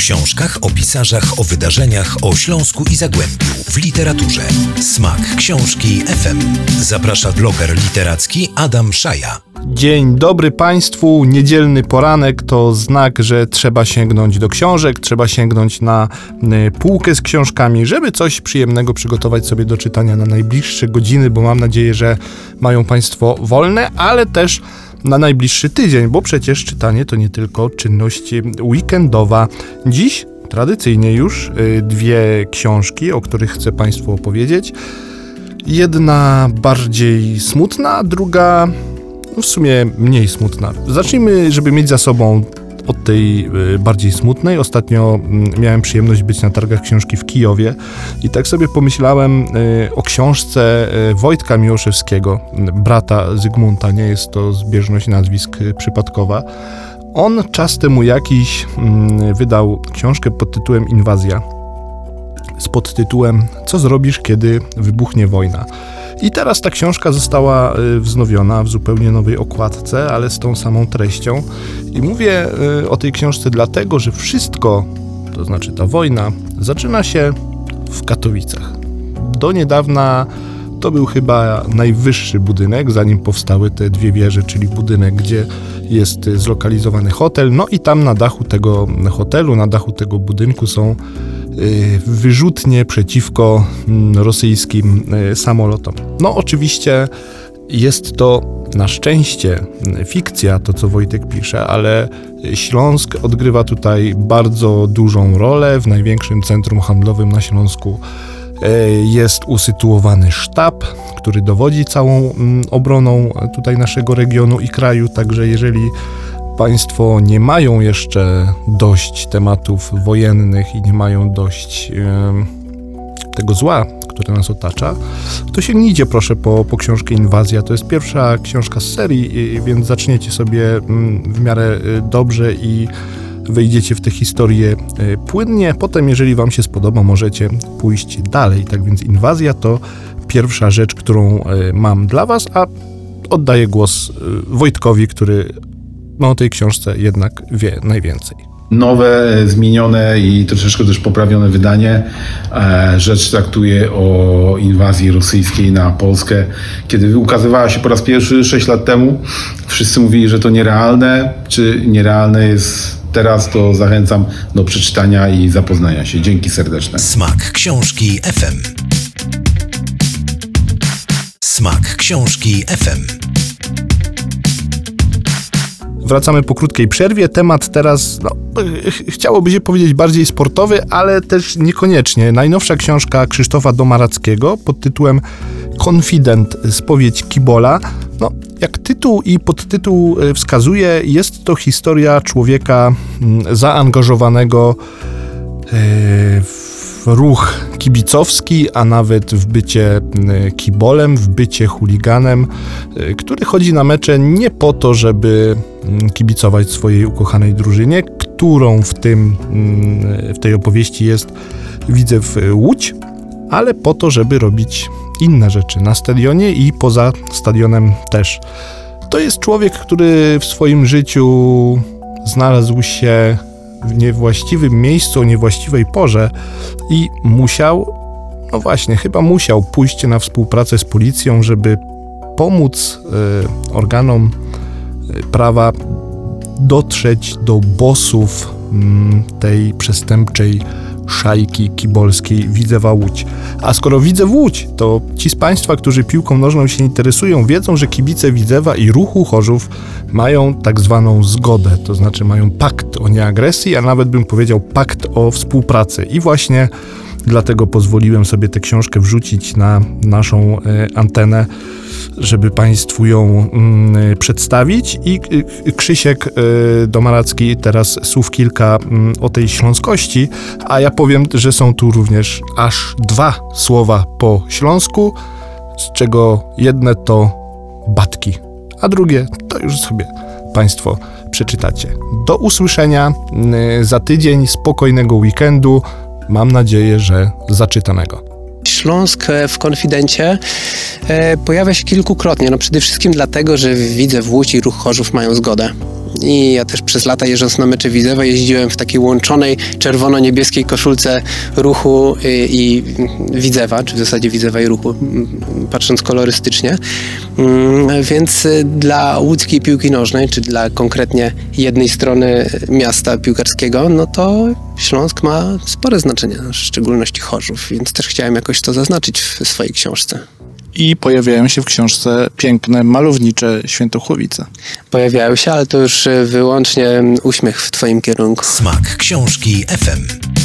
książkach, o pisarzach, o wydarzeniach, o Śląsku i Zagłębiu, w literaturze. Smak książki FM. Zaprasza bloger literacki Adam Szaja. Dzień dobry Państwu. Niedzielny poranek to znak, że trzeba sięgnąć do książek, trzeba sięgnąć na y, półkę z książkami, żeby coś przyjemnego przygotować sobie do czytania na najbliższe godziny, bo mam nadzieję, że mają Państwo wolne, ale też na najbliższy tydzień, bo przecież czytanie to nie tylko czynność weekendowa. Dziś tradycyjnie już y, dwie książki, o których chcę Państwu opowiedzieć. Jedna bardziej smutna, druga no w sumie mniej smutna. Zacznijmy, żeby mieć za sobą od tej y, bardziej smutnej. Ostatnio y, miałem przyjemność być na targach książki w Kijowie i tak sobie pomyślałem y, o książce y, Wojtka Miłoszewskiego, brata Zygmunta, nie jest to zbieżność nazwisk przypadkowa. On czas temu jakiś mm, wydał książkę pod tytułem Inwazja z podtytułem Co zrobisz, kiedy wybuchnie wojna? I teraz ta książka została y, wznowiona w zupełnie nowej okładce, ale z tą samą treścią. I mówię y, o tej książce dlatego, że wszystko, to znaczy ta wojna, zaczyna się w Katowicach. Do niedawna to był chyba najwyższy budynek, zanim powstały te dwie wieże, czyli budynek, gdzie jest zlokalizowany hotel. No i tam na dachu tego hotelu, na dachu tego budynku są wyrzutnie przeciwko mm, rosyjskim y, samolotom. No oczywiście jest to na szczęście fikcja, to co Wojtek pisze, ale Śląsk odgrywa tutaj bardzo dużą rolę w największym centrum handlowym na Śląsku jest usytuowany sztab, który dowodzi całą mm, obroną tutaj naszego regionu i kraju. Także jeżeli Państwo nie mają jeszcze dość tematów wojennych i nie mają dość tego zła, które nas otacza, to sięgnijcie proszę po, po książkę Inwazja. To jest pierwsza książka z serii, więc zaczniecie sobie mm, w miarę y, dobrze i wejdziecie w tę historię e, płynnie. Potem, jeżeli Wam się spodoba, możecie pójść dalej. Tak więc inwazja to pierwsza rzecz, którą e, mam dla Was, a oddaję głos Wojtkowi, który no, o tej książce jednak wie najwięcej nowe, zmienione i troszeczkę też poprawione wydanie. Rzecz traktuje o inwazji rosyjskiej na Polskę. Kiedy ukazywała się po raz pierwszy 6 lat temu, wszyscy mówili, że to nierealne. Czy nierealne jest teraz to zachęcam do przeczytania i zapoznania się. Dzięki serdeczne. Smak książki FM. Smak książki FM. Wracamy po krótkiej przerwie. Temat teraz, no, ch chciałoby się powiedzieć bardziej sportowy, ale też niekoniecznie. Najnowsza książka Krzysztofa Domarackiego pod tytułem Konfident, spowiedź Kibola. No, jak tytuł i podtytuł e, wskazuje, jest to historia człowieka mm, zaangażowanego e, w ruch kibicowski, a nawet w bycie kibolem, w bycie chuliganem, e, który chodzi na mecze nie po to, żeby kibicować swojej ukochanej drużynie, którą w, tym, w tej opowieści jest widzę w Łódź, ale po to, żeby robić inne rzeczy na stadionie i poza stadionem też. To jest człowiek, który w swoim życiu znalazł się w niewłaściwym miejscu, o niewłaściwej porze i musiał, no właśnie, chyba musiał pójść na współpracę z policją, żeby pomóc y, organom y, prawa dotrzeć do bossów y, tej przestępczej szajki kibolskiej Widzewa Łódź. A skoro Widzew Łódź, to ci z Państwa, którzy piłką nożną się interesują, wiedzą, że kibice Widzewa i ruchu Chorzów mają tak zwaną zgodę, to znaczy mają pakt o nieagresji, a nawet bym powiedział pakt o współpracy. I właśnie dlatego pozwoliłem sobie tę książkę wrzucić na naszą e, antenę żeby Państwu ją mm, przedstawić. I y, Krzysiek y, Domaracki teraz słów kilka mm, o tej śląskości, a ja powiem, że są tu również aż dwa słowa po śląsku, z czego jedne to batki, a drugie to już sobie Państwo przeczytacie. Do usłyszenia y, za tydzień, spokojnego weekendu. Mam nadzieję, że zaczytanego. Śląsk w konfidencie pojawia się kilkukrotnie. No przede wszystkim dlatego, że widzę w Łódź i ruch Chorzów mają zgodę. i ja też przez lata jeżdżąc na mecze Widzewa jeździłem w takiej łączonej czerwono-niebieskiej koszulce ruchu y, i Widzewa, czy w zasadzie Widzewa i ruchu, patrząc kolorystycznie. Mm, Więc y, dla łódzkiej piłki nożnej, czy dla konkretnie jednej strony miasta piłkarskiego, no to Śląsk ma spore znaczenie, w szczególności Chorzów, więc też chciałem jakoś to zaznaczyć w swojej książce. I pojawiają się w książce piękne, malownicze Świętochłowice. Pojawiają się, ale to już y, wyłącznie mm, uśmiech w twoim kierunku. Smak książki FM.